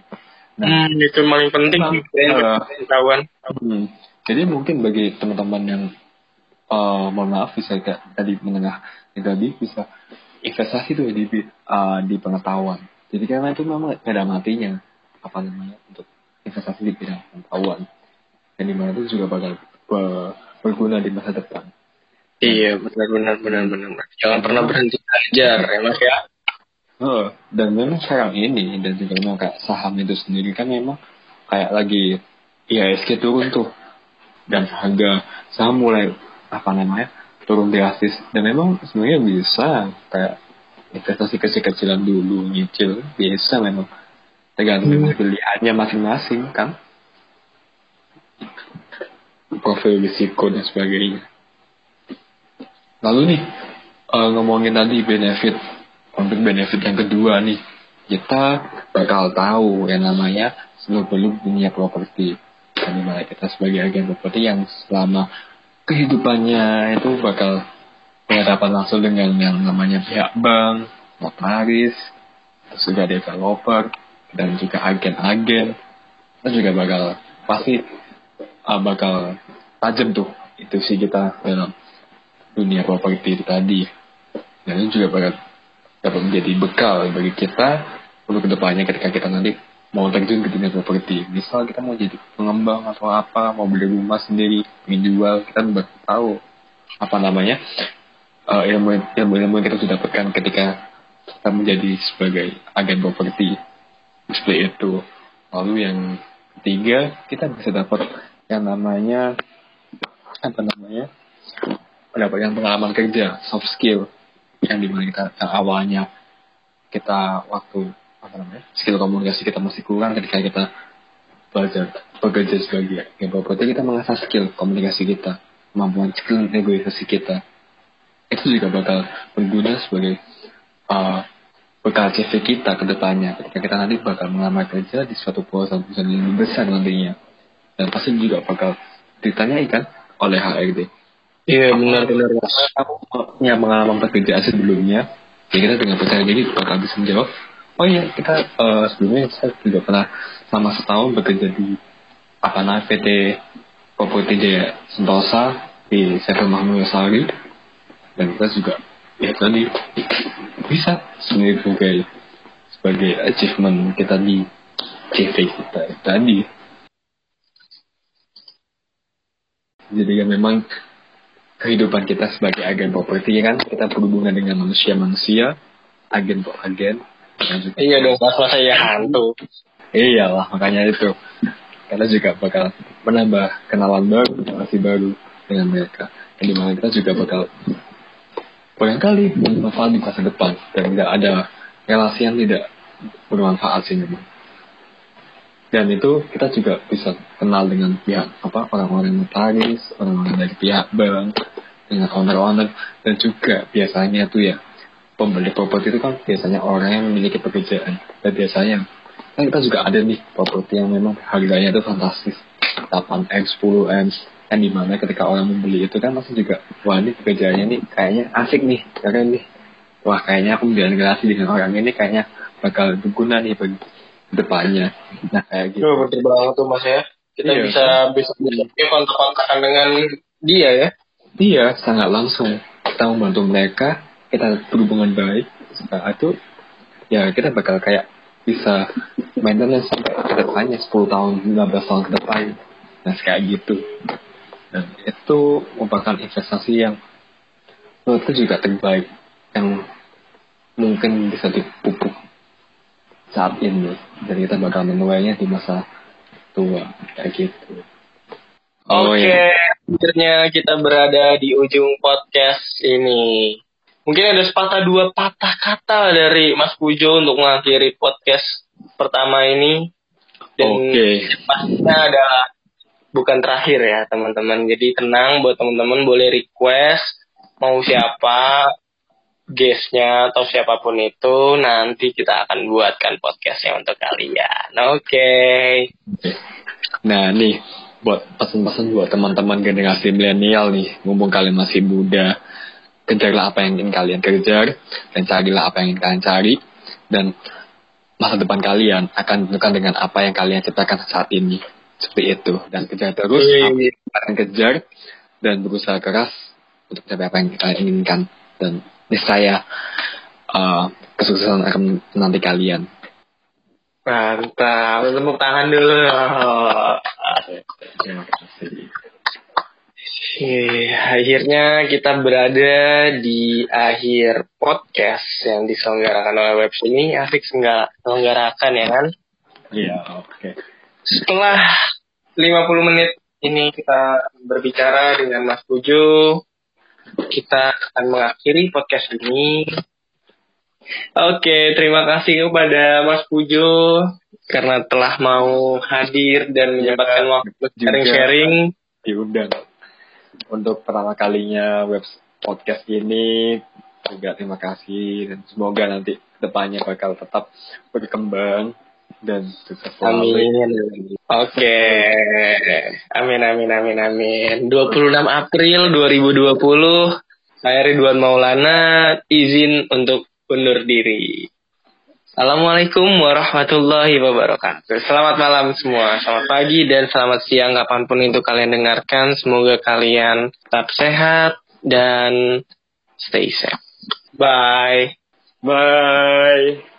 nah Hmm, itu paling penting eh, pengetahuan. Hmm. Jadi mungkin bagi teman-teman yang eh mohon maaf bisa kayak tadi menengah tadi bisa investasi tuh di eh, di pengetahuan. Jadi karena itu memang gak ada matinya apa namanya untuk investasi di bidang pengetahuan. Dan di mana itu juga bakal be- berguna di masa depan. Iya, benar benar benar benar. Jangan pernah berhenti belajar ya Mas ya. Oh, dan memang sekarang ini dan juga memang kayak saham itu sendiri kan memang kayak lagi IHSG turun tuh dan harga saham mulai apa namanya turun drastis dan memang sebenarnya bisa kayak investasi kecil-kecilan dulu nyicil biasa memang. Tergantung dengan pilihannya masing-masing kan? Profil risiko dan sebagainya. Lalu nih eh, ngomongin tadi benefit untuk benefit yang kedua nih. Kita bakal tahu yang namanya seluk-beluk dunia properti. Di mana kita sebagai agen properti yang selama kehidupannya itu bakal berhadapan langsung dengan yang namanya pihak bank, notaris, terus juga developer dan juga agen-agen kita juga bakal pasti uh, bakal tajam tuh itu sih kita dalam dunia properti itu tadi dan itu juga bakal dapat menjadi bekal bagi kita untuk ke depannya ketika kita nanti mau terjun ke dunia properti. Misal kita mau jadi pengembang atau apa, mau beli rumah sendiri, ingin jual, kita bakal tahu apa namanya eh, ilmu ilmu ilmu yang kita sudah dapatkan ketika kita menjadi sebagai agen properti. Seperti itu. Lalu yang ketiga kita bisa dapat yang namanya apa namanya? Mendapatkan pengalaman kerja soft skill yang di mana kita yang awalnya kita waktu apa namanya? Skill komunikasi kita masih kurang ketika kita belajar bekerja sebagai agen properti kita mengasah skill komunikasi kita kemampuan skill negosiasi kita itu juga bakal berguna sebagai uh, bekal CV kita ke depannya. Ketika kita nanti bakal melamar kerja di suatu perusahaan-perusahaan yang lebih besar nantinya. Dan pasti juga bakal ditanyai kan oleh HRD Iya benar benar Mas. kamu punya pengalaman pekerjaan sebelumnya? Ya kita dengan percaya diri bakal bisa menjawab oh iya kita eh, sebelumnya saya juga pernah selama setahun bekerja di apa namanya PT Properti Jaya Sentosa di Sevel Mahmud Sari dan kita juga ya tadi bisa sebagai sebagai sebagai achievement kita di CV kita tadi. Jadi kan memang kehidupan kita sebagai agen properti ya kan? Kita berhubungan dengan manusia-manusia agen kok agen. Iya dong Mas masa ya hantu. iyalah makanya itu. Kita juga bakal menambah kenalan baru relasi baru dengan mereka. Dan di mana kita juga bakal barangkali bermanfaat di masa depan dan tidak ada relasi yang tidak bermanfaat sih memang. Dan itu kita juga bisa kenal dengan pihak apa orang-orang notaris orang-orang dari pihak bank dengan owner-owner dan juga biasanya tuh ya pembeli properti itu kan biasanya orang yang memiliki pekerjaan. Dan biasanya kan kita juga ada nih properti yang memang harganya itu fantastis. 8 m 10 m kan di mana ketika orang membeli itu kan masih juga wah ini pekerjaannya nih kayaknya asik nih keren nih. Wah kayaknya aku menjalin relasi dengan orang ini kayaknya bakal berguna nih bagi depannya nah kayak gitu. Oh, betul banget tuh mas ya. Kita Iya. bisa bisa bisa kontak-kontakan dengan dia ya. iya sangat langsung. Kita membantu mereka kita berhubungan baik. Setelah itu ya kita bakal kayak bisa maintenance sampai ke depannya 10 tahun 15 tahun ke depan. Nah kayak gitu dan itu merupakan investasi yang menurutku juga terbaik yang mungkin bisa dipupuk saat ini dan kita bakal menuainya di masa tua kayak gitu Oh, Oke, iya. akhirnya kita berada di ujung podcast ini. Mungkin ada sepatah dua patah kata dari Mas Pujo untuk mengakhiri podcast pertama ini. Dan Oke. pastinya adalah bukan terakhir ya teman-teman. Jadi tenang buat teman-teman boleh request mau siapa guestnya atau siapa pun itu nanti kita akan buatkan podcastnya untuk kalian. Oke. Nah nih buat pesan-pesan buat teman-teman generasi milenial nih, mumpung kalian masih muda, kejarlah apa yang ingin kalian kejar dan carilah apa yang ingin kalian cari dan masa depan kalian akan ditentukan dengan apa yang kalian ciptakan saat ini seperti itu dan kejar terus apa yang kalian kejar dan berusaha keras untuk mencapai apa yang kalian inginkan dan niscaya uh, kesuksesan akan menanti kalian. Mantap, tepuk tangan dulu. Terima kasih. Oke, akhirnya kita berada di akhir podcast yang diselenggarakan oleh Webs ini. Asik selenggarakan ya kan? Iya, oke. Setelah 50 menit ini kita berbicara dengan Mas Pujo, kita akan mengakhiri podcast ini. Oke, terima kasih kepada Mas Pujo karena telah mau hadir dan menyempatkan waktu juga. sharing-sharing. diundang untuk pertama kalinya web podcast ini juga terima kasih dan semoga nanti depannya bakal tetap berkembang dan sukses selalu. Amin. Oke. Amin amin amin amin. 26 April 2020 saya Ridwan Maulana izin untuk undur diri. Assalamualaikum warahmatullahi wabarakatuh. Selamat malam semua, selamat pagi dan selamat siang kapan pun itu kalian dengarkan. Semoga kalian tetap sehat dan stay safe. Bye. Bye.